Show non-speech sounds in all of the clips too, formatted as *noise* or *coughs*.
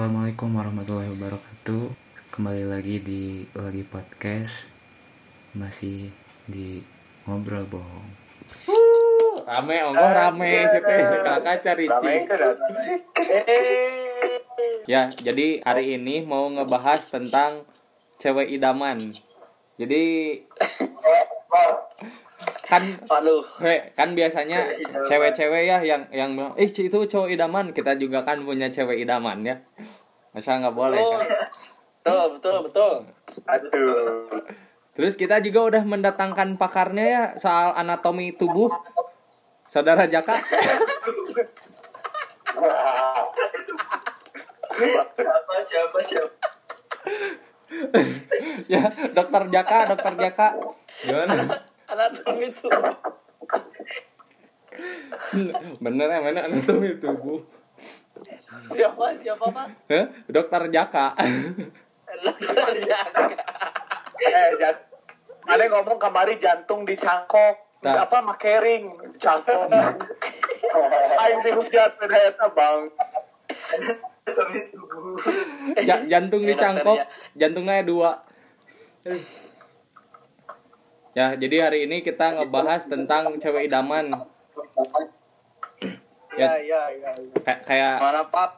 Assalamualaikum warahmatullahi wabarakatuh. Kembali lagi di Lagi Podcast. Masih di Ngobrol Bohong Rame, ongko rame. Situ kakak cari Rame ke datang. Ya, jadi hari ini mau ngebahas tentang cewek idaman. Jadi kan Aduh. he, kan biasanya cewek-cewek ya yang yang bilang, "Ih, itu cowok idaman." Kita juga kan punya cewek idaman ya. Masa nggak boleh kan? Betul, betul, betul. Aduh. Terus kita juga udah mendatangkan pakarnya ya soal anatomi tubuh. Saudara Jaka. Siapa, siapa, siapa? *laughs* ya, dokter Jaka, dokter Jaka. Gimana? Anatomi itu. Bener ya, mana anatomi tubuh? Siapa, siapa, Pak? Hah? Dokter Jaka. Dokter Jaka. Eh, jan ada ngomong kemari jantung dicangkok. Nah. Apa makering cangkok. Aing dihujat eta, Bang. Ja- jantung dicangkok, dokter jantungnya dua. Ya, jadi hari ini kita ngebahas tentang cewek idaman. Ya, ya, ya. Kay- kayak Mana, Pak?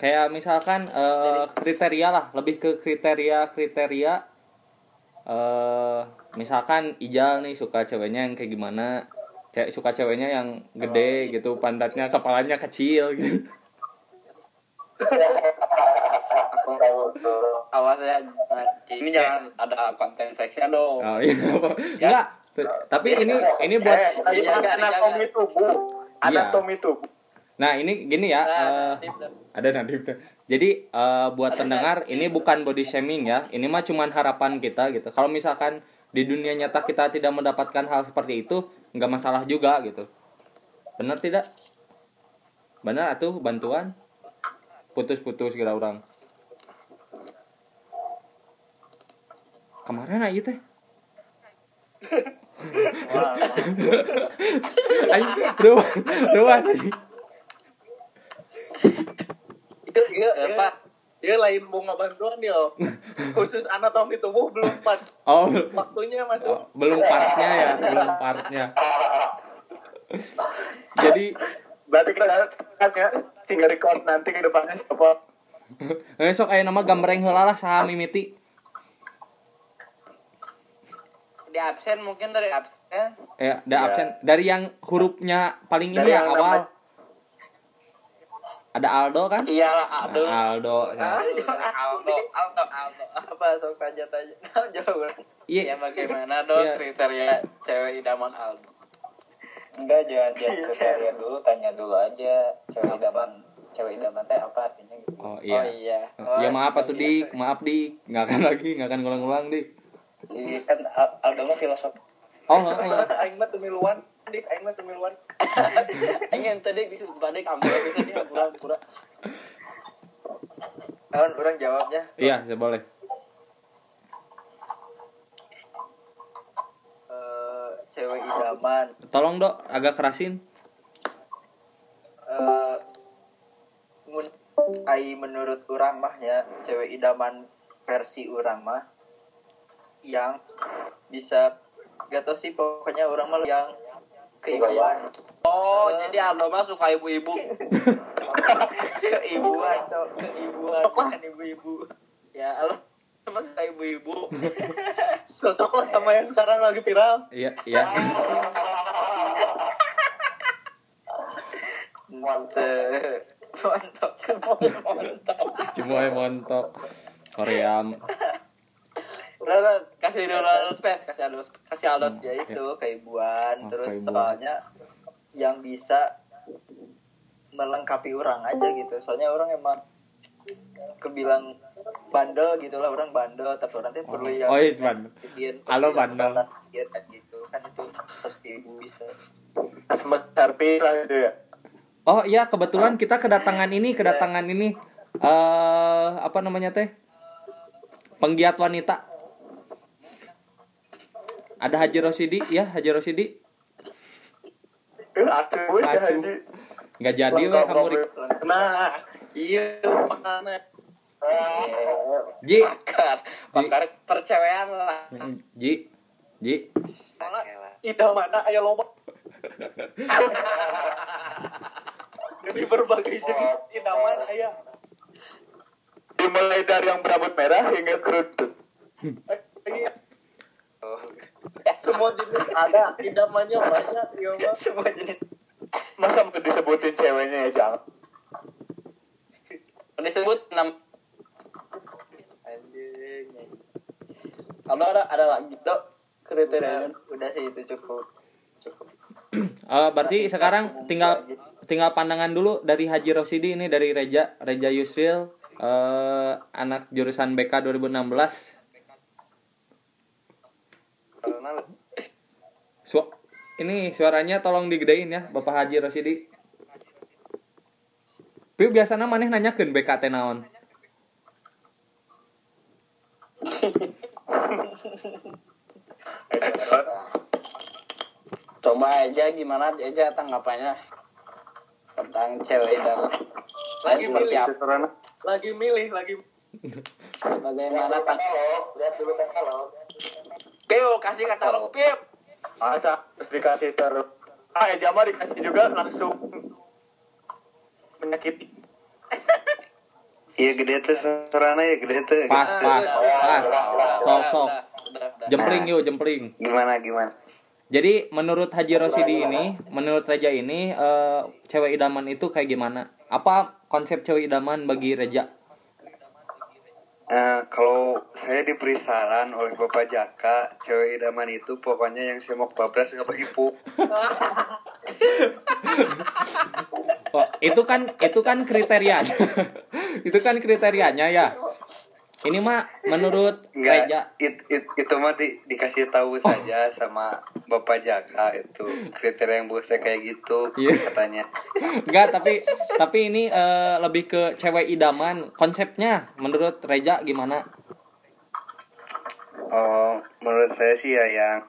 kayak misalkan eh, kriteria lah, lebih ke kriteria kriteria. eh misalkan Ijal nih suka ceweknya yang kayak gimana? Cewek suka ceweknya yang gede gitu, pantatnya, kepalanya kecil gitu. *laughs* Awas ya, ini jangan ada konten seksnya dong. Oh iya. *laughs* Enggak. Tapi ini ini buat Eh, tadi Dijaga, anatomi tubuh. Iya. Anatomi tubuh. Nah, ini gini ya. ada Nadif tuh. Jadi eh, buat pendengar ini bukan body shaming ya. Ini mah cuman harapan kita gitu. Kalau misalkan di dunia nyata kita tidak mendapatkan hal seperti itu, nggak masalah juga gitu. Benar tidak? Benar atuh bantuan. Putus-putus kira orang. Kemarin aja teh. Ayo, rumah, rumah sih. Iya, iya, iya. Pak. Iya lain bunga bantuan yo. Khusus anatomi tubuh belum pas Oh, waktunya Oh, masuk. belum partnya ya, belum partnya. Jadi Berarti kita kan ya tinggal record nanti ke depannya siapa? besok aya nama gambreng heula lah saha mimiti. Di absen mungkin dari absen Ya, ada Ya. absen dari yang hurufnya paling ini Dari ya yang awal. nama- Ada Aldo kan? iyalah Nah, Aldo Aldo. Ah, Aldo Aldo Aldo apa sok aja tanya *laughs* jawab Iya. ya bagaimana dong Iya. kriteria cewek idaman Aldo Enggak, jangan jangan kriteria dulu, tanya dulu aja cewek idaman cewek idaman teh apa artinya gitu. Oh oh iya. iya Ya maaf atuh Dik, maaf Dik. Nggak akan lagi, nggak akan ngulang-ngulang Dik. Jadi kan Al- Aldo mah filosof. Oh. *laughs* Aing mah tumiluan. Dik aing mah tumiluan. *laughs* ingin tadi disebut balik ambil bisa dia pura-pura Kawan orang jawabnya. Iya, saya boleh. Eh, cewek idaman Tolong Dok, agak kerasin. eh mun ai menurut orang mah ya cewek idaman versi orang mah yang bisa gak tau sih pokoknya orang mah yang keibuan. Oh jadi Aldo mah suka ibu-ibu. *laughs* Keibuan cok. Keibuan bukan ibu-ibu. Ya Aldo mah suka ibu-ibu. *laughs* Cocok lah sama yang sekarang lagi viral. Iya, iya. mantep. *laughs* Mantap mantap Cimoy montok. Koream. Udah kasih dulu Aldo space kasih Aldo kasih Aldo ya itu keibuan Oh, terus keibuan. soalnya yang bisa melengkapi orang aja gitu. Soalnya orang emang kebilang bandel gitu lah orang bandel. Tapi orang tuh perlu yang Oh, iya, bandel. Halo, bandel. kan gitu. Kan itu pasti bisa. Sama Sharpie lah itu ya. Oh iya kebetulan kita kedatangan ini kedatangan ini eh apa namanya teh? Penggiat wanita ada Haji Rosidi ya Haji Rosidi Eh, Asuh. Haji. nggak jadi weh kamu Rik. Nah, iya makanya Ji pakar pakar percewean lah Ji Ji Idaman aya loba. Jadi berbagai jenis idaman aya. Dimulai dari yang berambut merah hingga kerudung. Semua jenis ada, idamannya banyak, ya Mas. *laughs* Semua jenis. Masa mau disebutin ceweknya ya jangan. disebut enam Anjing. kalau ada ada lagi dok Udah, kriterianya udah sih itu cukup. Cukup. *clears throat* Eh, berarti sekarang tinggal tinggal pandangan dulu dari Haji Rosidi ini dari Reja Reja Yusril eh, anak jurusan BK 2016 ini suaranya tolong digedein ya Bapak Haji Rosidi Piu biasanya maneh nanyakeun BK teh naon? Coba aja gimana aja tanggapannya tentang cewek dan Lagi milih. apa? Lagi milih, lagi bagaimana tang lihat dulu katalog. Pio kasih katalog Pio Masa terus dikasih terus. Ah, Eja mah dikasih juga langsung menyakiti. Iya gede tuh suaranya ya gede tuh. pas pas pas sok sok jempling yuk jempling Gimana gimana? Jadi menurut Haji Rosidi ini, menurut Reja ini, eh, cewek idaman itu kayak gimana? Apa konsep cewek idaman bagi Reja? Eh, kalau saya diberi saran oleh Bapak Jaka, cewek idaman itu pokoknya yang semok bablas nggak berhipu. Oh, itu kan itu kan kriterianya. *laughs* itu kan kriterianya ya. Ini mah menurut Enggak, Reja. it, it, itu mah di- dikasih tahu saja sama Bapak Jaka itu kriteria yang bagusnya kayak gitu Iya. katanya. Enggak, tapi tapi ini eh, lebih ke cewek idaman. Konsepnya menurut Reja gimana? Oh, menurut saya sih ya yang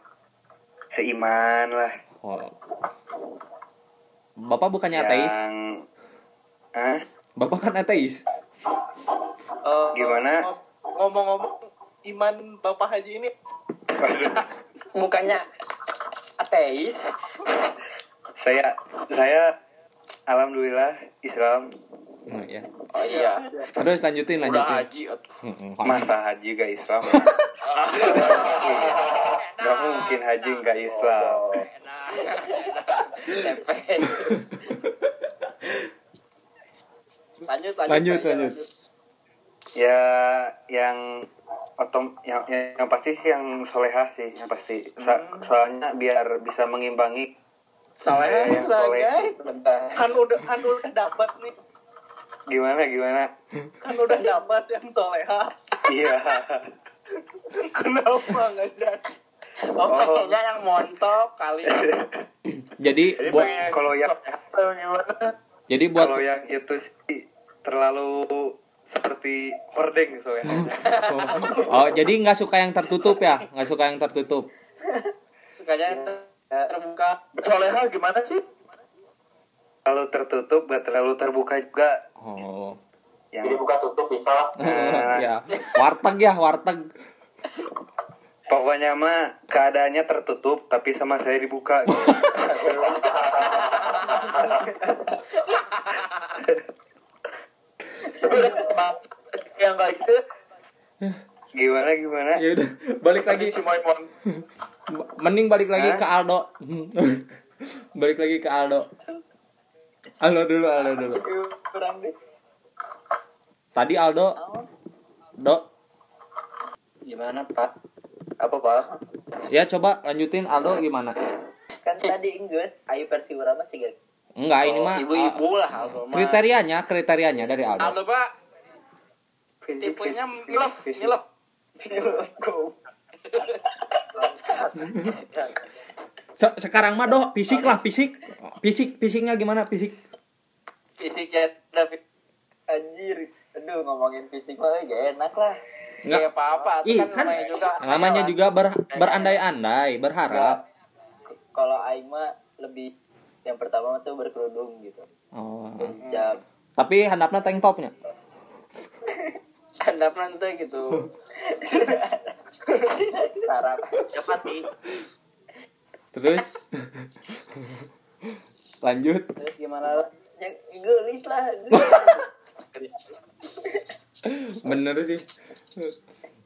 seiman lah. Oh. Bapak bukannya ateis? Yang ah Bapak kan ateis. Eh, Gimana? ngom- Ngomong-ngomong, iman Bapak Haji ini mukanya ateis saya saya alhamdulillah Islam Oh, ya. oh iya Terus lanjutin udah lanjutin. haji Mm-mm. masa haji gak Islam Gak mungkin haji gak Islam lanjut Lanjut, lanjut. ya yang otom yang, yang, yang pasti sih yang solehah sih yang pasti Sa- soalnya biar bisa mengimbangi soalnya Yang soleh. bentar kan udah kan udah dapat nih, gimana gimana kan udah dapat yang soleha. iya Kenapa nggak jadi? oh kayaknya yang montok kali Jadi Jadi buat kalau yang gimana? jadi buat kalau yang itu sih terlalu seperti hordeng soalnya *laughs* Oh, jadi nggak suka yang tertutup ya? Nggak suka yang tertutup. sukanya terbuka Soleha gimana sih? terlalu tertutup gak terlalu terbuka juga Oh. yang buka tutup bisa lah *laughs* Nah, ya. Warteg ya, warteg. pokoknya mah keadaannya tertutup tapi sama saya dibuka gitu. *laughs* yang kayak gitu gimana gimana Ya udah, balik lagi. Mending balik lagi Hah? ke Aldo. *laughs* balik lagi ke Aldo. Aldo dulu, Aldo dulu. Tadi Aldo, Do, gimana pak apa pak ya coba lanjutin Aldo gimana? Kan tadi Inggris, ayo versi masih gak? Enggak, ini Oh, mah ibu-ibu uh, lah Aldo mah. kriterianya, kriterianya dari Aldo. Aldo pak tipenya milf milf Se- sekarang mah Do, fisik lah, fisik. Fisik, fisiknya gimana fisik? fisiknya tapi Anjir, aduh ngomongin fisik mah gak enak lah. Enggak. nggak apa-apa itu Ih, kan kan namanya juga namanya juga ber- berandai-andai, berharap. Kalau Aing mah lebih yang pertama tuh berkerudung gitu. Oh. Jam. Tapi handapnya tank topnya. *laughs* Handap nanti gitu. *laughs* Sarap. Capati. terus lanjut Terus gimana? Ya, gelis lah. *laughs* bener sih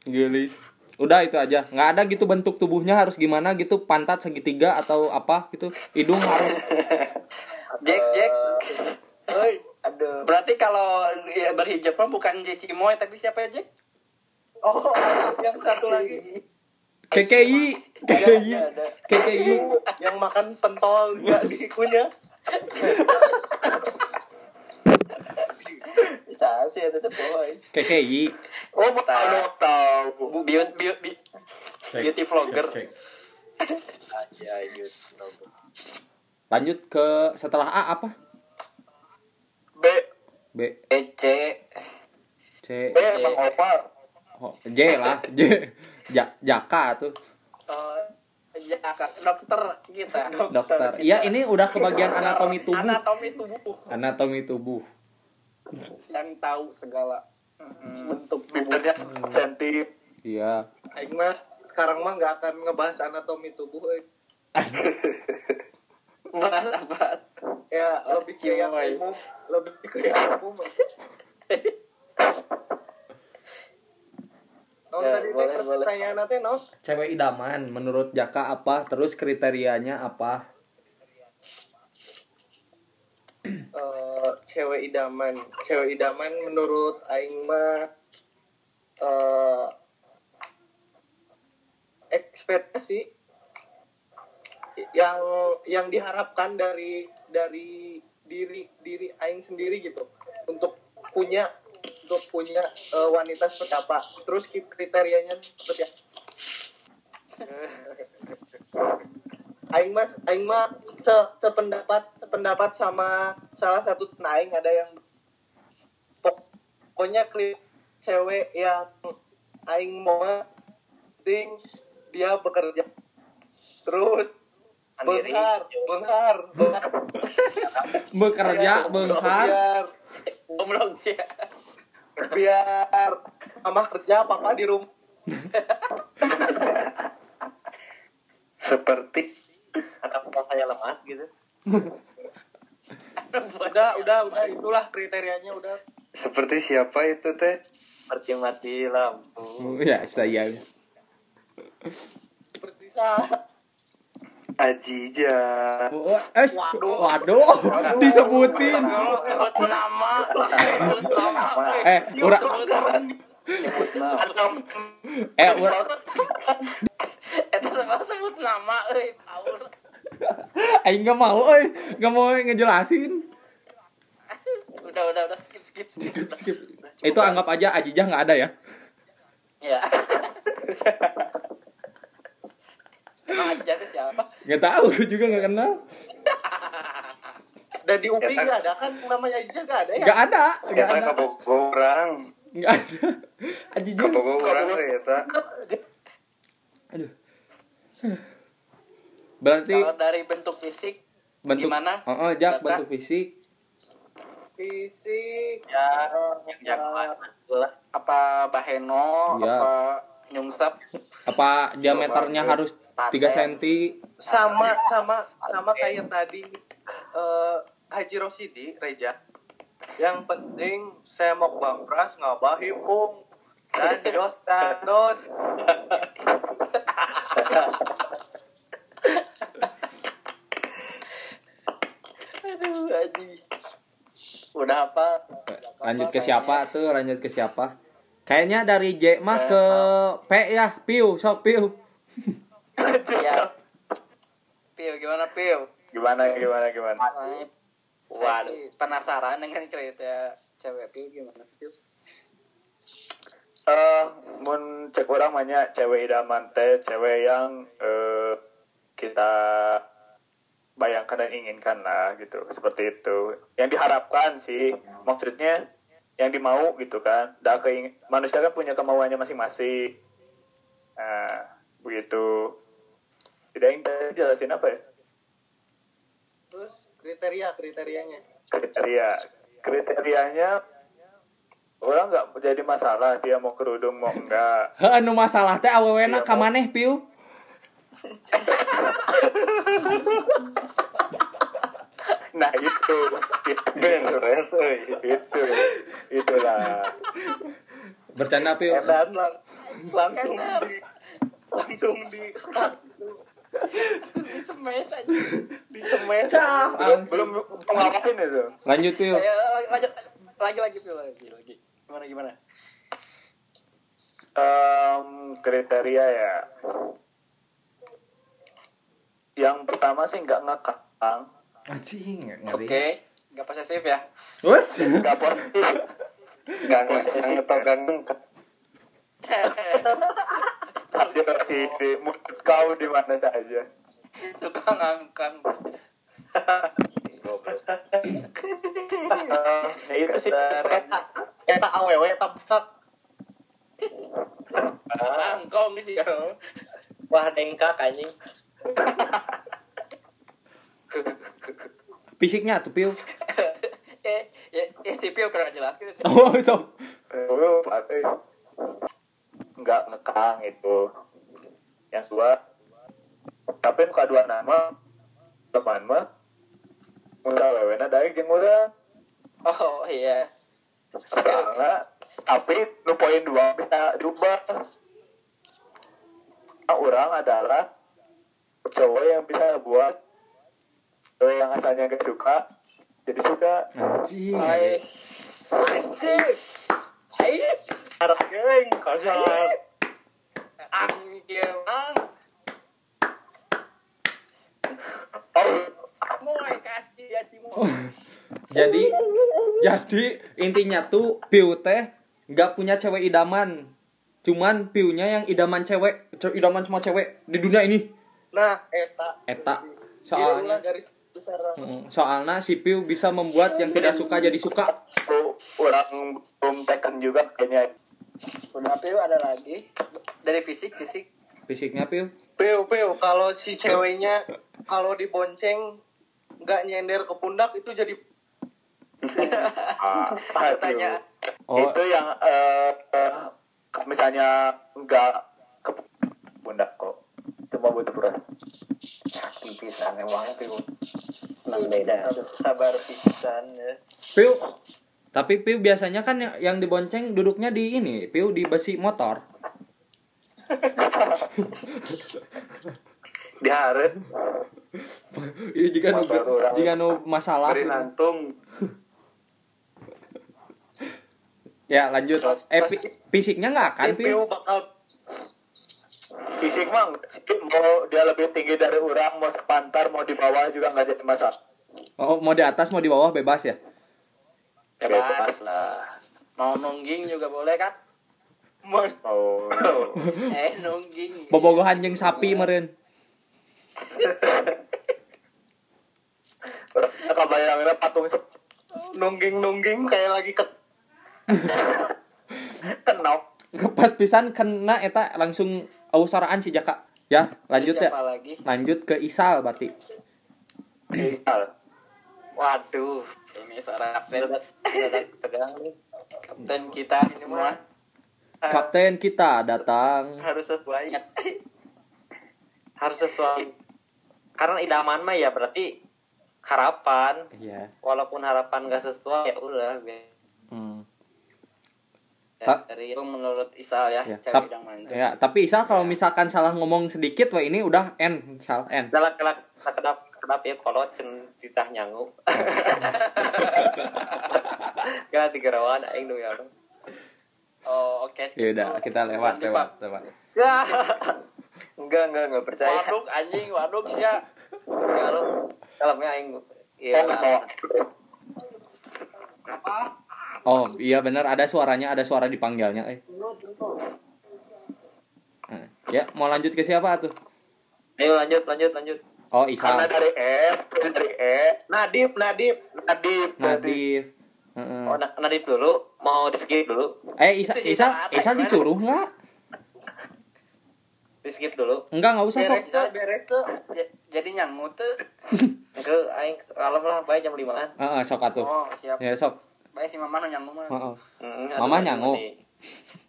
gelis udah itu aja nggak ada gitu bentuk tubuhnya harus gimana gitu pantat segitiga atau apa gitu hidung harus *laughs* Jack, Jack. Oi, aduh. Berarti kalau ya, berhijab mah bukan Jecimoy tapi siapa ya Jack? Oh, yang satu lagi KKI KKI KKI yang makan pentol nggak dikunyah. *laughs* Bisa sih itu tuh boy. KKI Oh, mau tahu, mau tahu. Beauty, beauty, beauty vlogger. Aja yut. lanjut ke setelah A apa? B, B. EC. C. B emang opa. oh, J lah. *laughs* J. Ja, Jaka tuh. Oh, ya, dokter kita. dokter iya ini udah kebagian anatomi tubuh. Anatomi tubuh. Anatomi tubuh *laughs* yang tahu segala bentuk tubuh. Bibirnya senti. iya Aing mah sekarang mah nggak akan ngebahas anatomi tubuh. eh. Bahas apa? Ya lebih ke yang umum, lebih ke yang umum. *laughs* Non Ya, tadi boleh, teh boleh. pertanyaan nanti non. cewek idaman menurut Jaka apa terus kriterianya apa Eh, cewek idaman, cewek idaman menurut Aing mah eh ekspektasi yang yang diharapkan dari dari diri diri Aing sendiri gitu. Untuk punya untuk punya eh, wanita seperti apa. Terus kriterianya seperti apa *laughs* Aing mah Aing mah se sependapat sependapat sama salah satu temen Aing. Ada yang pok- pokoknya klip cewek yang Aing mau penting dia bekerja. Terus benghar benghar bekerja benghar. Goblok sih. biar. Mama kerja papa di rumah. *laughs* Seperti Atau saya lemah gitu. udah udah udah itulah kriterianya udah seperti siapa itu teh? Seperti mati lampu. ya sayang seperti saya Ajija. Oh, eh, waduh, disebutin. Sebut nama. Sebut nama. Eh, nah. eh, Itu sama sebut nama euy, taur. aing nggak mau, eh, nggak mau ngejelasin. Udah, udah, udah skip, skip, skip. Skip. Itu anggap aja Ajijah nggak ada ya. Ya. Emang aja tuh siapa? Nggak tahu, gue juga nggak kenal. dan di UPI nggak ada kan namanya aja nggak ada ya Nggak ada, nggak Eta ada, kabogo orang. nggak ada. Ajijah. Teh eta. Aduh. Berarti Kalau dari bentuk fisik bentuk, gimana? oh, oh Jak, bentuk fisik. fisik. Ya, yang apa baheno, Iya. apa nyungsep, Apa diameternya harus 3 cm? sama sama sama kayak tadi eh, Haji Rosidi Reja. Yang penting saya mau bangkras ngabah himpung dan dos dan dos *laughs* aduh aji. Udah apa? Lanjut ke siapa tuh? Lanjut ke siapa? Kayaknya dari J mah ke P ya, Piu, sok Piu. Ya. Pio gimana Pio? Gimana gimana gimana? Waduh. Penasaran dengan kriteria cewek Pio gimana Pio? Eh, mun cek orang banyak cewek idaman teh, cewek yang eh, kita bayangkan dan inginkan lah gitu, seperti itu. Yang diharapkan sih, maksudnya yang dimau gitu kan. Dah keing manusia kan punya kemauannya masing-masing. Nah, begitu. Tidak ingin jelasin apa ya? terus kriteria kriterianya Kriteria. Kriterianya orang nggak jadi masalah dia mau kerudung mau enggak *laughs* Heuh anu masalah teh awewena Iya, ka Bang. maneh piu. *laughs* nah itu beres itu itulah Bercanda piu. dan lang langsung di langsung di Semes aja. dicemes belum belum pengalaman itu Lanjut piu. Ayo lanjut lagi lagi lagi lagi. Gimana gimana? Em, kriteria ya yang pertama sih nggak ngekang Anjing Oke, ngeri. nggak posesif ya. Wes. nggak positif Nggak nggak program aja sih di mulut kau di mana saja Suka ngangkang. *laughs* Eh, itu sih eta eta awewe tapak Angkong di sini. Wah dengkak anjing. Fisiknya tuh piu. eh, eh, eh, si Pio kurang jelas gitu sih. Oh, so. Eh, nggak ngekang itu yang dua tapi nu kedua nama teman mah muda wewena dari jeung urang Oh iya. soalnya tapi nu poin dua bisa diubah nah, orang adalah cowok yang bisa buat cowok yang asalnya gak suka jadi suka Anjing. Hai. Anjing. Hai. arah *laughs* Jadi jadi intinya tuh piu teh nggak punya cewek idaman. Cuman piunya yang idaman cewek, ce- idaman semua cewek di dunia ini. nah eta Eta soalnya garis soalnya si piu bisa membuat yang tidak suka jadi suka. orang belum tekan juga kayaknya Udah Pio ada lagi dari fisik fisik. Fisiknya piu. Peu peu kalau si ceweknya kalau dibonceng nggak nyender ke pundak itu jadi *laughs* ah, Pertanyaan. Oh, itu yang eh, eh, misalnya enggak ke pundak kok cuma butuh berat Pipisan emangnya piu. Nang beda. Sabar pisan ya. piu. Tapi piu biasanya kan yang, yang dibonceng duduknya di ini, piu di besi motor. *laughs* diharet Iya jika nu Motor orang. jika nu masalah. beri nantung Ya lanjut. Eh fisiknya nggak akan piu. Peu bakal fisik mah mau dia lebih tinggi dari orang mau sepantar mau di bawah juga nggak jadi masalah Oh mau di atas mau di bawah bebas ya. Bebas lah. Mau nungging juga boleh kan? Mas, oh Eh nungging. Bobogohan jeung sapi meren. Kebayangnya patung sep- nungging nungging kayak lagi ke kenop Pas pisan kena eta langsung ausaraan si Jaka. Ya, lanjut ya. lagi? Lanjut ke Isal berarti. misal Waduh, ini seorang kapten Tegang nih. kapten kita semua. Kapten kita datang. harus sesuai Harus sesuai. Karena idaman mah ya berarti harapan. Iya. Walaupun harapan gak sesuai ya udah. Hmm. Ya, Tak. dari itu menurut Isal ya, Ya, cewek tap-. Ya, tapi Isal kalau misalkan salah ngomong sedikit wah ini udah N, Isal N. Dalam kelak kedap kedap ya kalau cen titah nyangu. *laughs* Gak digerawan aing nu ya. Oh, oke. Ya udah, kita lewat, lewat, lewat. *laughs* Enggak, enggak, enggak percaya. Waduk anjing, waduk sia. Ya lu dalamnya aing iya oh lah. mau Oh, iya benar ada suaranya, ada suara dipanggilnya eh. Nah, Ya, mau lanjut ke siapa tuh? Ayo lanjut lanjut lanjut. Oh, karena Isal. dari F dari E Nadib Nadib Nadif Nadif. Heeh. Oh, Na- Nadif dulu, mau di skip dulu. Eh, Isa, Itu si Isa, Isa disuruh nggak? Di skip dulu. Enggak, nggak usah sok. beres tuh beres tuh Jadi nyangut tuh. *laughs* Ke aing kalem lah baik jam 5-an. Heeh, sok atuh. Oh, siap. Ya, sok. baik si mama nu nyanggu mah Heeh. Mm, Mama ini.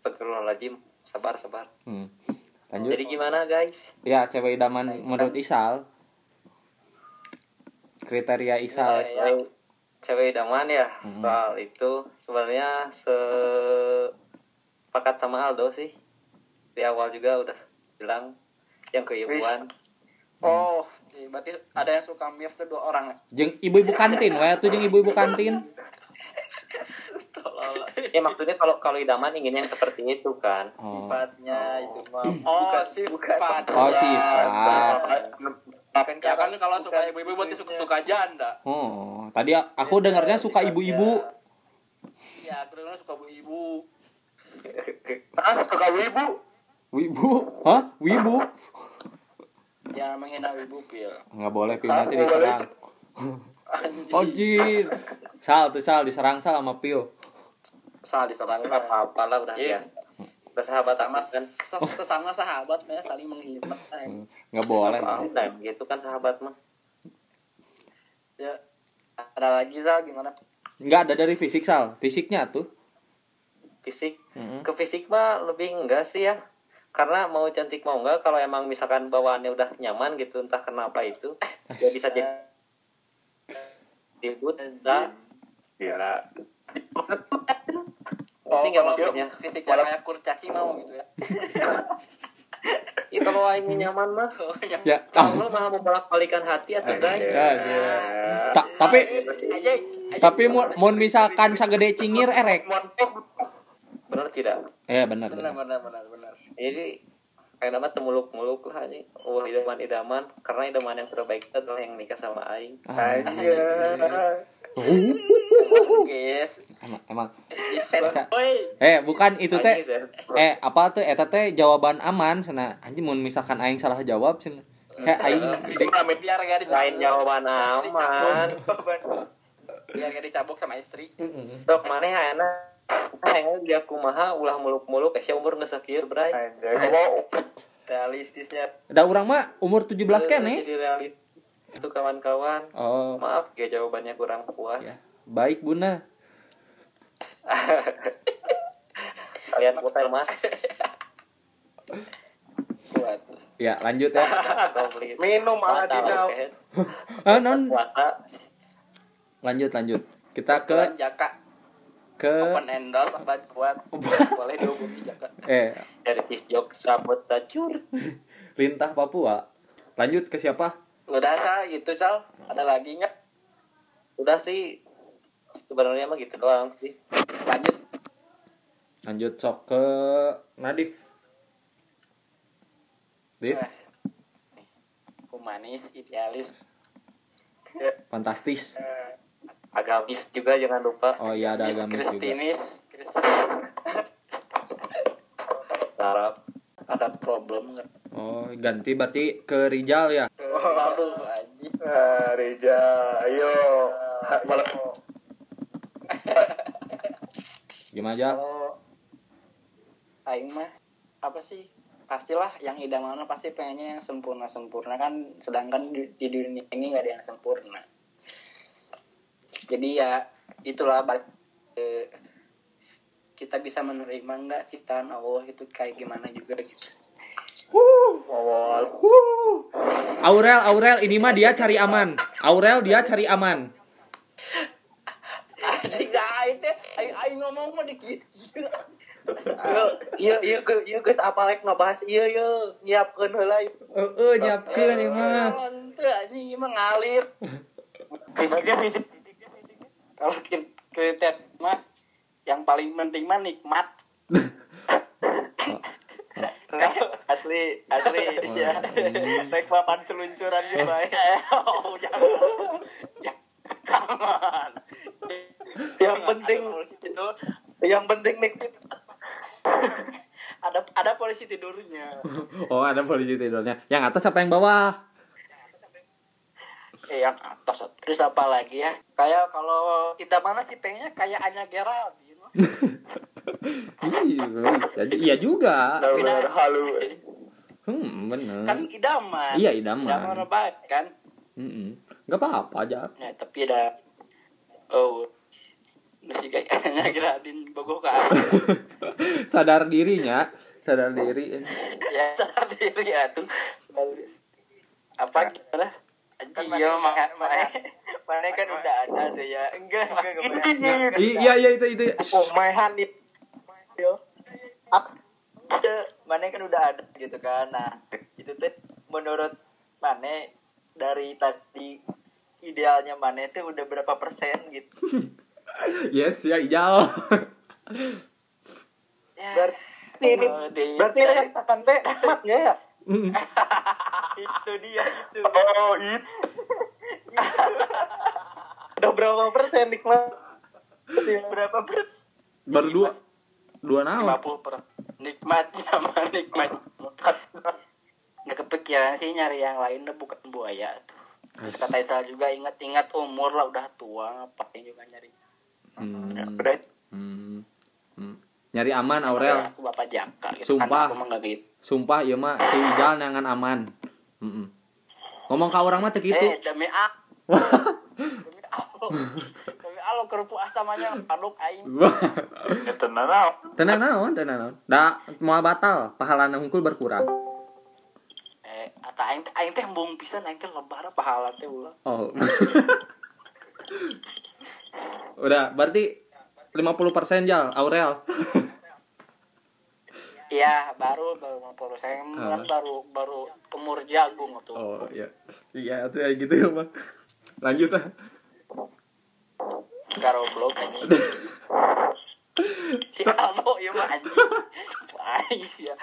Astagfirullahaladzim. Sabar, sabar. Hmm. Lanjut. Jadi gimana guys? Ya, cewek idaman menurut Isal. Kriteria Isal. Ya, Cewek, cewek idaman ya Hmm. soal itu sebenarnya sepakat sama Aldo sih. Di awal juga udah bilang yang keibuan. oh iya, berarti ada yang suka milf tuh dua orang ya Jeung ibu-ibu kantin, we tuh jeung ibu-ibu kantin. ya maksudnya kalau kalau idaman ingin yang seperti itu kan. Oh. sifatnya itu mah oh bukan- sifat Oh, Ya. sifat. bukan ya kan kalau bukan suka ibu-ibu berarti suka suka janda Oh, tadi aku dengarnya suka ibu-ibu. ya aku dengar suka ibu ah suka wibu Wibu? Hah? Wibu? jangan menghina ibu pil Nggak boleh, Pio nanti diserang. Oh, jin. Sal tuh Sal diserang Sal sama Pio. salah diserang Nggak apa-apa lah udah Iya. biasa. Udah sahabat sama kan. sesama sahabat ya saling menghina Nggak boleh. Nah, gitu kan sahabat mah. ya ada lagi Zal gimana Nggak ada dari fisik Sal. Fisiknya tuh. Fisik Mm-mm. ke fisik mah lebih enggak sih ya karena mau cantik mau enggak kalau emang misalkan bawaannya udah nyaman gitu entah kenapa itu *laughs* ya bisa jadi ribut enggak Gila. oh kalau maksudnya. fisiknya kayak kurcaci mau gitu ya *laughs* ya kalau aing nyaman mah Oh, yang Ya. kalau mah membolak balikan hati atau Ya. Ta- tapi tapi mau mau misalkan sagede cingir erek. Benar tidak? Eh benar benar benar. benar benar benar. Jadi kayak nama temuluk muluk lah ini wah idaman idaman. Karena idaman yang terbaik itu adalah yang nikah sama aing. Ah, guys emang, emang. oi Eh bukan itu teh. Eh apa tuh eta teh jawaban aman sana. Anjing mun misalkan aing salah jawab cenah. Kayak aing. de- biar gak dicabuk jawaban aman. biar gak dicabuk sama istri. Dok mana enak dia kumaha ulah muluk-muluk eh umur bray Anjay. Ngomong realistisnya da urang mah umur 17 kan eh. jadi realit itu kawan-kawan Oh, maaf ya jawabannya kurang puas Ya. baik Buna. *laughs* kalian putar mas buat Ya, lanjut ya. *laughs* minum oke. *laughs* Ah, non. Lanjut lanjut. Kita ke jaka ke open endorse obat kuat boleh dihubungi jaka eh. Dari pisjok sabut tacur Lintah Papua. Lanjut ke siapa? udah sal. Gitu sal. Ada lagi nggak? Udah sih. Sebenarnya mah gitu doang sih. Lanjut. Lanjut sok ke Nadif. Dif, Eh, humanis idealis. Fantastis. Agamis juga jangan lupa Oh iya ada agamis juga. kristinis Kristinis. *laughs* harap ada problem nggak Oh, ganti berarti ke Rijal ya. *laughs* aduh anjing Ah, Rija, ayo. Malah Gimana aja? kalau aing mah apa sih pastilah yang idaman pasti pengennya yang sempurna sempurna kan sedangkan di, di dunia ini nggak ada yang sempurna jadi ya itulah balik ke kita bisa menerima nggak ciptaan Allah itu kayak gimana juga gitu awal. Aurel, Aurel ini mah dia cari aman. Aurel dia cari aman. anjing dah itu aing aing ngomong mah dikit iya iya iya guys apalagi ngebahas iya iya nyiapkeun heula ieu. Heeh, nyiapkeun ieu mah. Itu anjing mah ngalir Fisiknya fisik kalau kriteria mah yang paling penting mah nikmat. Asli asli ya rek papan seluncuran gitu bae oh jangan. Jangan yang penting itu yang penting nih ada ada polisi tidurnya. *laughs* Oh, ada polisi tidurnya. Yang atas apa yang bawah? Yang atas terus apa lagi ya kayak kalau kita mana sih pengennya kayak Anya Gerald gitu. *laughs* Iya, iya juga. Benar halu. Hmm, bener. kan idaman Iya, idaman. idaman baik kan Mm-mm. Nggak apa-apa aja. ya tapi ada oh masih kayaknya *laughs* geradin bogoh *laughs* ke aing. sadar dirinya sadar diri ya sadar diri ya tuh apa gimana iya makan mana mana kan udah ada tuh ya. Enggak enggak enggak iya iya itu itu. Oh, mahan nih. Yo. Itu mana kan udah ada gitu kan. Nah itu tuh menurut mana dari tadi idealnya mana itu udah berapa persen gitu. *laughs* Yes ya ijal ya. Berarti ini berarti yang katakan teh ya ya. Mm. *laughs* itu dia itu Oh, itu. Udah berapa persen nikmat? berapa persen baru dua dua naon 50 per nikmat sama nikmat nggak kepikiran sih nyari yang lain deh, bukan buaya tuh Terus kata Isal juga ingat-ingat umur lah udah tua ngapain juga nyari Hmm. Udah. Hmm. Nyari aman Aurel. Aku bapak jaka gitu Sumpah. kan aku gitu. Sumpah ya mah si ijal nangan aman. Mm-mm. ngomong ke orang mah gitu. Eh demi a. Demi Allah demi Allah kerupuk asamanya paduk aing. *laughs* Ya tenang ah. tenang naon tenang naon. Da mau batal. Pahala hungkul berkurang. Eh ata aing teh aing teh embung pisan aing teh lebar pahala teh ulah. Oh. *laughs* Udah berarti 50% jal Aurel *laughs* Iya, baru baru 50 saya kan baru baru umur jagung tuh. oh iya iya tuh kayak gitu ya bang lanjut ah Karo blog aja. *laughs* si Aldo ya mah anjing. *laughs* Ya.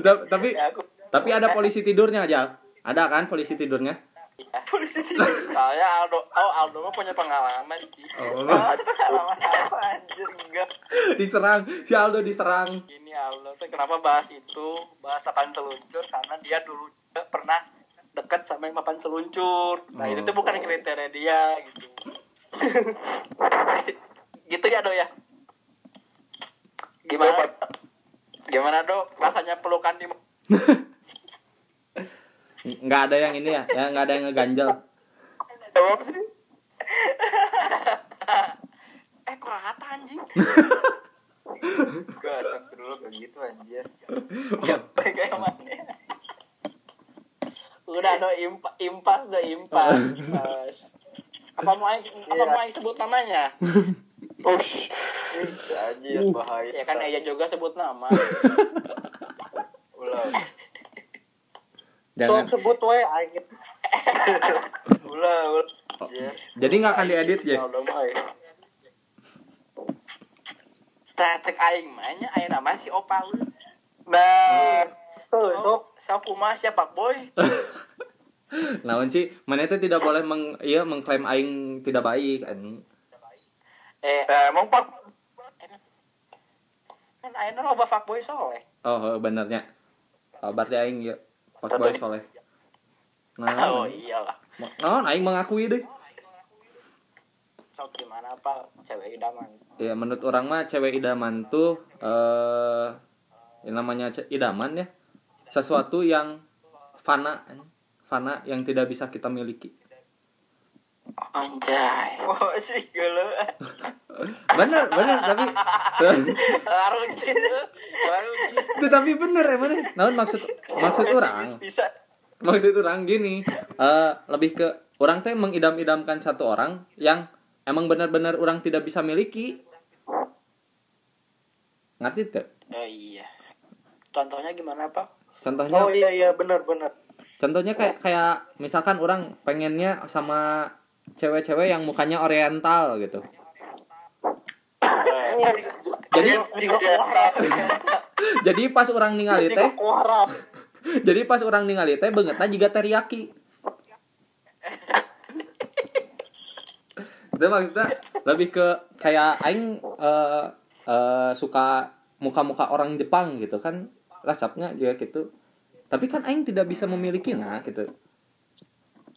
Ta- tapi Ya, tapi ada polisi tidurnya aja ada kan polisi tidurnya ya. Soalnya Aldo oh Aldo mah punya pengalaman sih. oh Pengalaman apa anjir enggak. diserang si Aldo diserang Ini Aldo tuh kenapa bahas itu? Bahas papan seluncur karena dia dulu juga pernah dekat sama yang papan seluncur. Nah, itu tuh Oh. bukan kriteria dia gitu. *laughs* gitu ya, Do ya. Gimana? Gimana, Do? Rasanya pelukan di *laughs* nggak ada yang ini ya ya nggak ada yang ngeganjel Eh, kurang rata anjing. Gak, dulu kayak gitu anjir. Ya, kayak mana? Udah do impa, impas do impas. Mas. Apa mau apa mau aing sebut namanya? Ush. Anjir, bahaya. Ya kan Eya juga sebut nama. Ulah, jangan sebut we aing. *laughs* ulah, ulah. Anjir. jadi nggak akan diedit ya cek aing mah nya aing nama si Opal. Nah, tuh sok Sok kumaha siapa boy? *laughs* naon sih mana itu tidak boleh meng iya mengklaim aing tidak baik kan Eh, Eh, emang pak kan aing mah loba fuckboy soleh. oh benernya oh, berarti aing ya boy soleh nah *laughs* Oh iyalah. naon aing mengakui deh Sok gimana apa cewek idaman. ya menurut orang mah cewek idaman tuh eh yang namanya idaman ya sesuatu yang fana fana yang tidak bisa kita miliki Anjay. Wah, *laughs* sih gelo. Bener bener tapi Baru gitu. Baru gitu. tapi bener emang deh naon maksud maksud orang maksud orang gini eh lebih ke orang teh mengidam-idamkan satu orang yang emang benar-benar orang tidak bisa miliki ngerti tuh Oh iya. Contohnya gimana, Pak? contohnya Oh iya iya benar benar. contohnya kayak kayak misalkan orang pengennya sama cewek-cewek yang mukanya oriental gitu *laughs* jadi *laughs* *laughs* jadi pas orang ningali teh jadi pas orang ningali teh bangetnya juga teriyaki itu maksudnya lebih ke kayak aing eh, eh, suka muka-muka orang Jepang gitu kan resepnya juga gitu. Tapi kan aing tidak bisa memiliki nah gitu.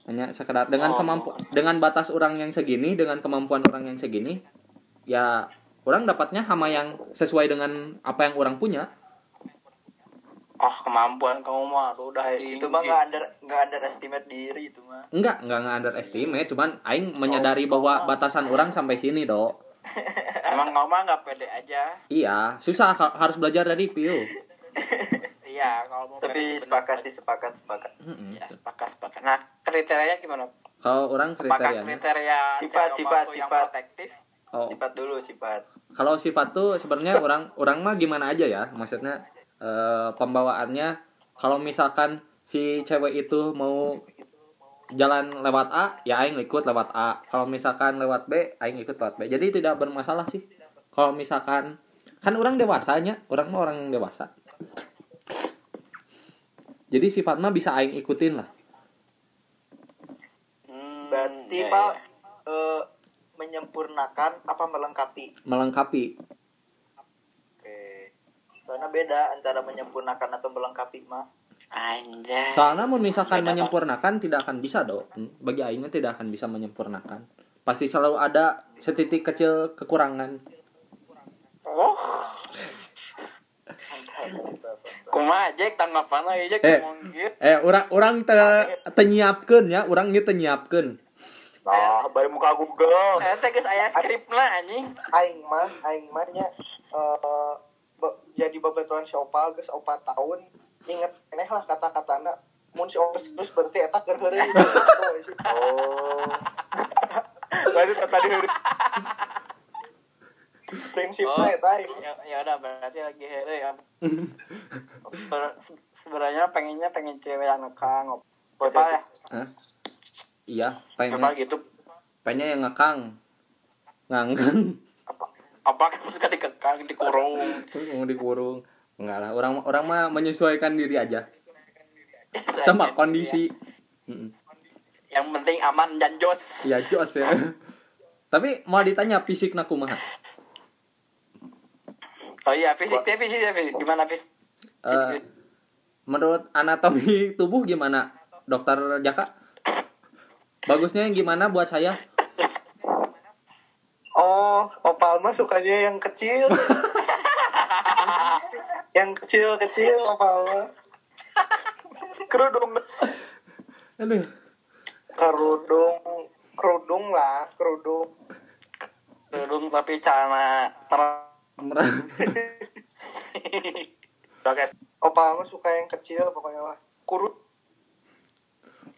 Hanya sekedar dengan Oh. kemampu dengan batas orang yang segini dengan kemampuan orang yang segini ya orang dapatnya hama yang sesuai dengan apa yang orang punya. Oh kemampuan kamu mah tuh udah tinggi. itu mah nggak under nggak underestimate diri itu mah. Enggak, enggak enggak underestimate, cuman aing menyadari bahwa batasan orang sampai sini, Do. *laughs* emang kamu mah nggak pede aja. Iya, susah ha- harus belajar dari Pio. *laughs* iya kalau mau tapi sepakat sih sepakat sepakat. Mm-mm. ya sepakat sepakat. Nah kriterianya gimana? Kalau orang apakah kriterianya, kriteria Sifat, sifat, waktu yang sifat. protektif? Oh, sifat dulu sifat kalau sifat tuh sebenarnya *laughs* orang orang mah gimana aja ya, maksudnya eh, pembawaannya. Kalau misalkan si cewek itu mau jalan lewat A, ya aing ikut lewat A. Kalau misalkan lewat B, aing ikut lewat B. Jadi tidak bermasalah sih. Kalau misalkan kan orang dewasanya, orang mah orang dewasa. Jadi sifat mah bisa aing ikutin lah. Hmm, berarti ya, pak ya. eh, menyempurnakan apa melengkapi Melengkapi. oke soalnya beda antara menyempurnakan atau melengkapi mah anjay Soalnya mau misalkan Beda, menyempurnakan tidak akan bisa dong. Bagi aingnya tidak akan bisa menyempurnakan. Pasti selalu ada setitik kecil kekurangan. oh kumaha aja tanggapan aja Eh. ngomong gitu Eh, orang orang te, tenyiapkeun ya, orang ge tenyiapkeun. Nah, bari muka Google. saya teh geus aya skripna anjing. Aing mah aing mah nya eh, be- jadi babaturan si opal geus 4 tahun inget eneh lah kata-katana. Mun si opal terus berarti eta keur heureuy. *laughs* Oh. Lanjut tadi prinsipnya eta aing. ya, ya udah berarti lagi hele ya. *laughs* Sebenarnya pengennya pengen cewek yang ngekang apa ya. Hah? Iya, apa pengen gitu pengen yang ngekang. Nganggang apa apa suka dikekang dikurung mau dikurung. Enggak lah, orang orang mah menyesuaikan diri aja sama kondisi. Mm-mm. yang penting aman dan jos Iya, jos ya. *laughs* Tapi mau ditanya fisik nak kumaha? oh iya fisik teh fisik teh gimana fisik Eh, menurut anatomi tubuh gimana, Dokter Jaka? Bagusnya yang gimana buat saya? Oh, opal mah sukanya yang kecil. *laughs* yang kecil-kecil opal mah. Kerudung Aduh. kerudung kerudung lah, kerudung. kerudung tapi celana Merah. *laughs* Opal mah suka yang kecil pokoknya lah. Kurut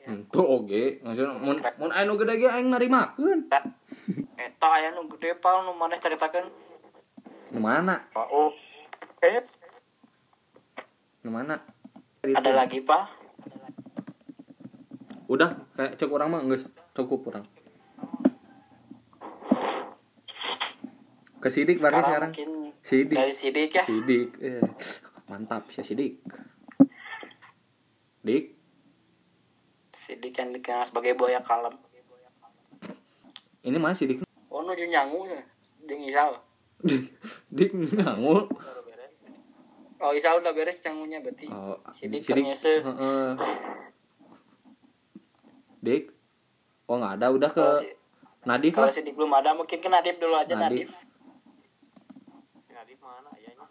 Itu oge, maksudnya mun mun anu gede ge aing narimakeun. eta aya nu gede pal nu maneh caritakeun Nu mana? Oh. Kayaknya Nu mana? ada lagi pal Udah, kayak cek orang mah geus cukup orang. Ke Sidik berarti sekarang. Sidik. dari sidik ya Sidik. Eh, mantap sih Sidik. Dik, sidik yang dikenal sebagai buaya kalem ini mana Sidik? oh nuju nyangu ya jeung Isal *laughs* Dik ngangul. oh Isal udah beres nyangunya berarti Oh, Sidik Sidik. ternyese. Heeh. Dik. Oh, nggak ada, udah ke kalau si, Nadif kalau lah. sidik belum ada mungkin ke Nadif dulu aja Nadif. Nadif Nadif mana ayahnya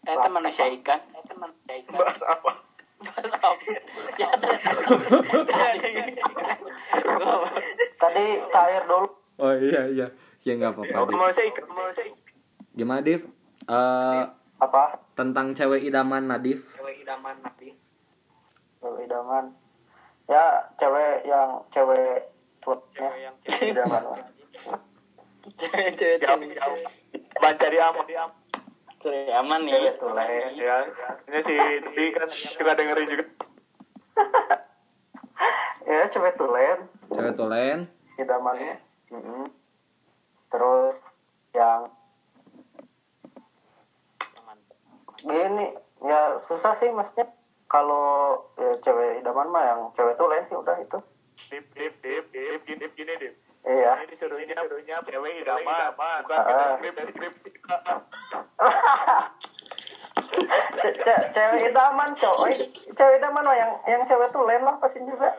eh itu manusia ikan eh itu manusia ikan bahas apa? Ya. Tadi cair dulu. Oh iya iya. Ya nggak apa-apa. Gimana, Div? Eh, Apa? tentang cewek idaman Nadif. cewek idaman Nadif Cewek idaman. Ya, cewek yang cewek tuanya cewek yang cewek idaman lah. cewek cewek Jauh, aman. Cewek aman nih Cewek tulen. Ya, ini si Di kan juga dengerin juga. *laughs* Ya, cewek tulen. Cewek tolen. idamannya Mm-mm. terus yang gini ya susah sih maksudnya kalau ya, cewek idaman mah yang cewek tulen sih udah itu Dip, dip, dip, dip, gini, dip, gini, dip. Iya Ini disuruhnya, disuruhnya cewek idaman. Bukan Ah. kita skrip, skrip. Ce- ce- cewek idaman coy cewek idaman mah yang yang cewek tulen lah pasti juga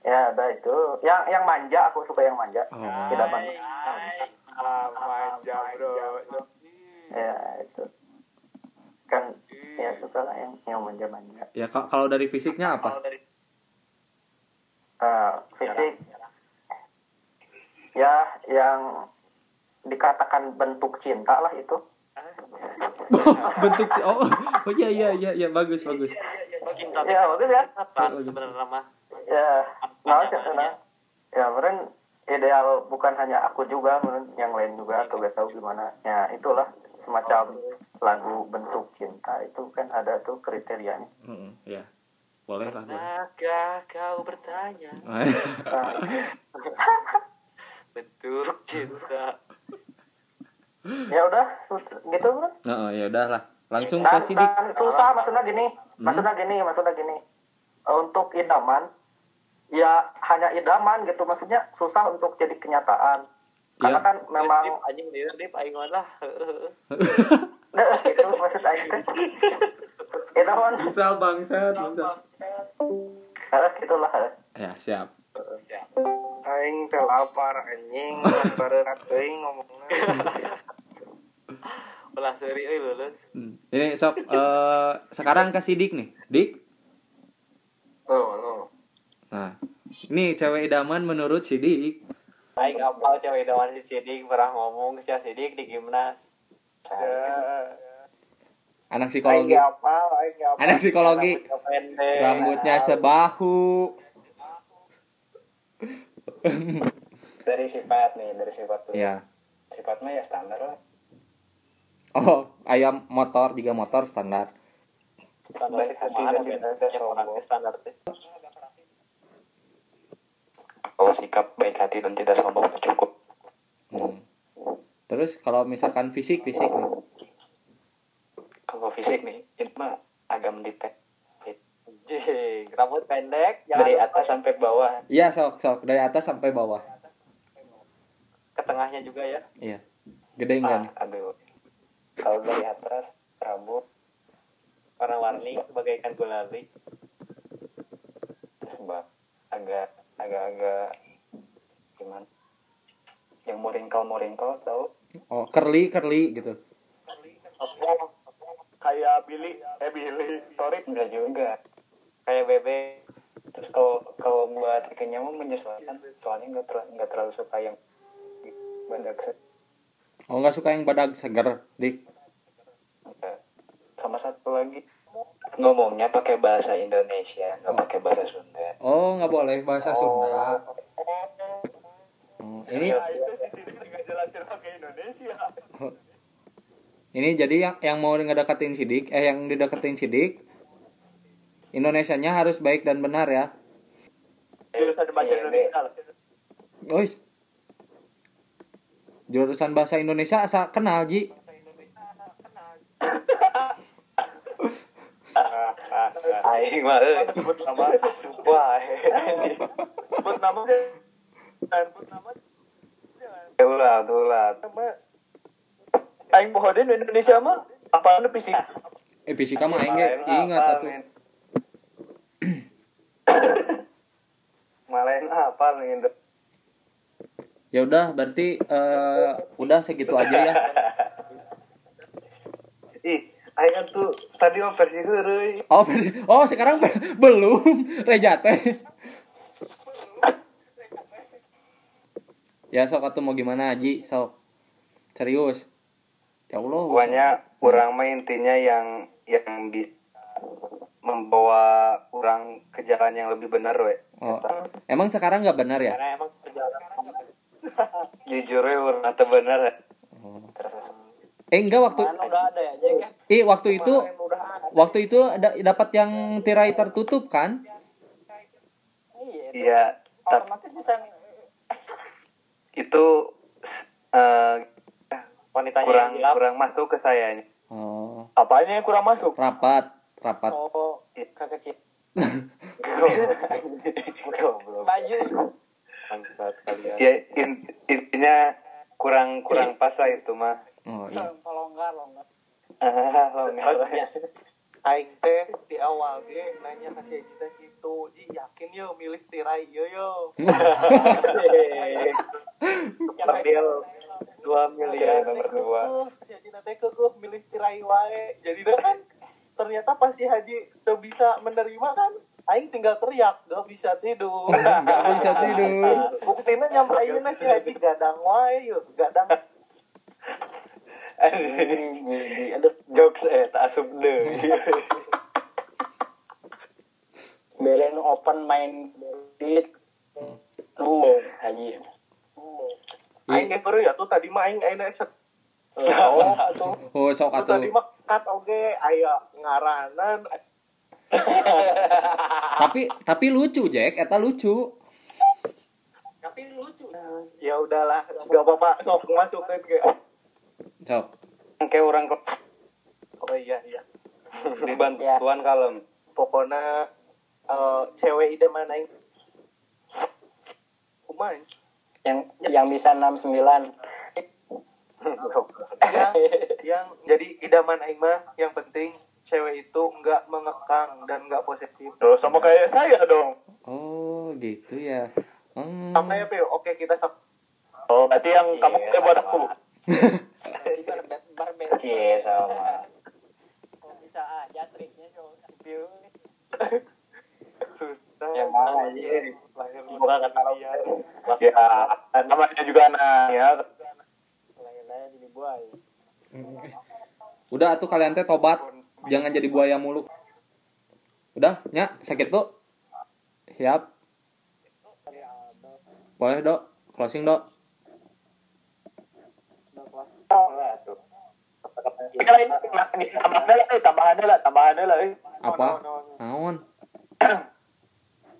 ya ada itu yang yang manja aku suka yang manja Oh. idaman Ah, manja, bro. ya itu kan ya suka lah yang yang manja-manja Ya ka- kalau dari fisiknya apa? Eh, fisik ya yang dikatakan bentuk cinta lah itu. *laughs* Bentuk oh oh iya iya iya iya bagus bagus. cinta ya bagus ya. apa sebenarnya mah ya nah nah, ya meren ideal bukan hanya aku juga meren yang lain juga atau gak tahu gimana. Ya itulah semacam lagu bentuk cinta. Itu kan ada tuh kriterianya. Heeh, ya. Boleh lah. boleh. Kau bertanya *laughs* *laughs* Bentuk cinta ya udah gitu meren Heeh, ya udahlah. Langsung dan, ke sidik. dan susah maksudnya gini maksudnya gini maksudnya gini untuk idaman ya hanya idaman gitu maksudnya susah untuk jadi kenyataan karena Iya. kan memang Dip, anjing dia dip aing mah lah itu maksud aing *laughs* teh idaman Bisa bangsat, bangsat. harus gitulah Ya, siap. Aing teh lapar anjing, barenak teuing ngomongna. *laughs* ulah seri euy lulus Hmm. Ini sok eh, sekarang ke sidik nih. Dik. Oh, no. Nah, ini cewek idaman menurut sidik. aing apal cewek idaman si Sidik pernah ngomong si Sidik di gimnas Anak Aing psikologi. ge apal, aing ge apal. Anak psikologi. Rambutnya sebahu. *laughs* dari sifat nih dari sifat tuh Ya. sifatnya ya standar lah Oh, ayam motor, tiga motor standar. standar Baik hati dan sombong. standar oh sikap baik hati dan tidak sombong itu cukup Hmm. Terus kalau misalkan fisik, fisik nih. kalau fisik nih itu mah agak mendetail Jing, rambut pendek dari atas sampai bawah. Iya, sok, sok. Dari atas sampai bawah. ke tengahnya juga ya. Iya. Gede enggak ah, aduh. Kalau dari atas rambut warna-warni bagaikan gulali sebab agak agak-agak gimana? Yang moringkal moringkal tau? Oh, curly, curly gitu. Oh, kayak Billy eh Billy. Sorry enggak juga kayak bebek terus kalau kalau buat ikannya mau menyesuaikan soalnya nggak terlalu nggak terlalu suka yang badak se- Oh, nggak suka yang badak seger, Dik. sama satu lagi. Ngomongnya pakai bahasa Indonesia nggak pakai bahasa Sunda. Oh, nggak boleh bahasa Sunda. Oh, ini ya tidak nggak jelasin pakai Indonesia. *laughs* Ini jadi yang yang mau ngedeketin sidik, eh yang dideketin sidik, Indonesianya harus baik dan benar ya. jurusan bahasa Indonesia lah. Ois. Jurusan bahasa Indonesia asa kenal Ji. *laughs* aing mah euy sebut nama. Sumpah sebut nama. Dan sebut nama. Ulah ulah nama aing pohodeun di Indonesia mah. Apa anu fisik Eh fisika mah aing ge ingat atuh. Malain apa nih Ya udah berarti eh, udah segitu aja ya. *laughs* ih kan tuh tadi mah versi heureuy Oh, versi- oh sekarang be- belum Reja teh. Ya sok atuh mau gimana Ji, sok. Serius. Ya Allah. pokoknya orang mah intinya yang yang bisa membawa orang ke jalan yang lebih benar we Oh, emang sekarang nggak benar ya? karena emang *laughs* jujur we orang atau benar ya. Oh. Eh enggak waktu udah ada ya, Jeng ya? eh waktu itu waktu itu ada dapat yang tirai tertutup kan? Iya, itu iya otomatis bisa itu eh, wanitanya kurang kurang masuk ke saya Oh, apanya yang kurang masuk rapat, rapat. Oh, kekecil. baju ya in- intinya kurang kurang pas lah itu mah Oh, iya. Longgar, longgar. ah *laughs* longgar Aing teh di awal ge nanya ke si Aji teh gitu, Ji yakin yo milih tirai yo yo. *laughs* Deal dua miliar nomor dua Si Aji teh keueuh milih tirai wae. Jadi dah kan ternyata pas si Haji tuh bisa menerima kan Aing tinggal teriak gak bisa tidur. Nggak bisa tidur. *laughs* buktinya nyampe ayeuna si Haji gadang wae yuk gadang. Aduh, jokes eh tak asup deh. *laughs* beren open main di lu haji. Aing baru ya tuh tadi mah Aing Aing set oh tuh Oh, sok tuh tadi atuh. mah kat oge aya ngaranan *laughs* Tapi tapi lucu, Jack. Eta lucu. tapi lucu ya udahlah gak apa-apa sok masukin ke Sok. Kayak orang kok oh iya iya bantuan kalem. pokoknya eh, cewek ide mana Aing kumaha yang yang bisa 69 yang yang jadi idaman aing mah yang penting cewek itu nggak mengekang dan nggak posesif Tuh, sama kayak saya dong. Oh, gitu ya. Hmm. sama ya Pil oke kita sep Oh, berarti yang kamu kayak buat aku. Cie sama. bisa aja triknya so susah Yang mana aja. lahir Bukan kata dia. Ya, namanya juga anak ya. Buaya Udah atuh kalian teh tobat. Jangan jadi buaya mulu. Udah, nya sakit tuh. Siap. Boleh, Dok. Closing, Dok. Lah, lah, eh, eh. Apa? Naon?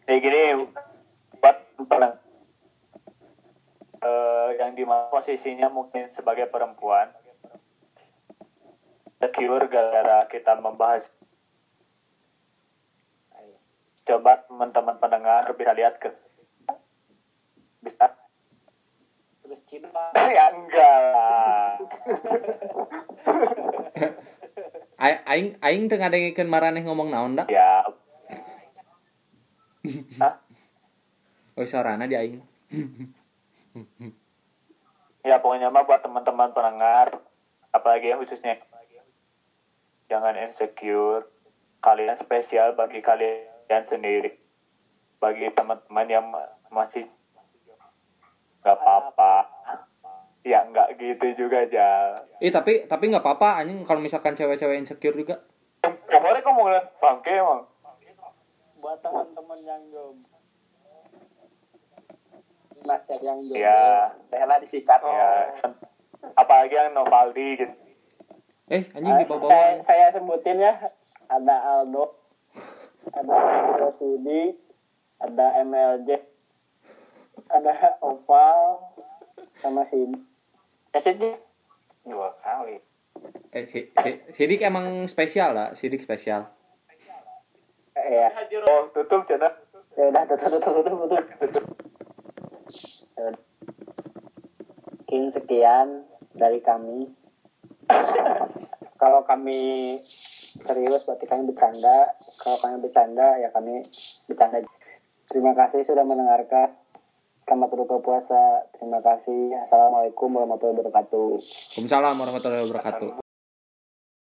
Kayak gini, buat eh, yang di mana posisinya mungkin sebagai perempuan secure gara-gara kita membahas coba teman-teman pendengar bisa lihat ke bisa terus cinta *laughs* ya enggak A- Aing aing teu ngadengikeun maraneh ngomong naon da? ya *laughs* Hah? Oh, sorana di aing. *laughs* ya pokoknya mah buat teman-teman pendengar apalagi yang khususnya jangan insecure kalian spesial bagi kalian sendiri. Bagi teman-teman yang ma- masih nggak apa-apa. Ya nggak gitu juga aja Ih, tapi tapi nggak apa-apa anjing kalau misalkan cewek-cewek insecure juga. kemarin kamu ngeliat bangke emang buat teman-teman yang jomblo nah yang jomblo ya disikat. Ya apalagi yang Novaldi gitu. Eh, anjing di bawah saya saya sebutin ya. Ada Aldo ada Rosidi ada MLJ ada Oval sama Sidi. Eh Sidi? Dua kali. Eh, si, si, Sidik emang spesial lah, Sidik spesial. eh, ya oh tutup cina. Ya udah tutup tutup tutup tutup. Udah. Mungkin sekian dari kami. *coughs* Kalau kami serius berarti kami bercanda. Kalau kami bercanda ya kami bercanda. Terima kasih sudah mendengarkan. Selamat berbuka puasa terima kasih. Assalamualaikum warahmatullahi wabarakatuh. Waalaikumsalam warahmatullahi wabarakatuh.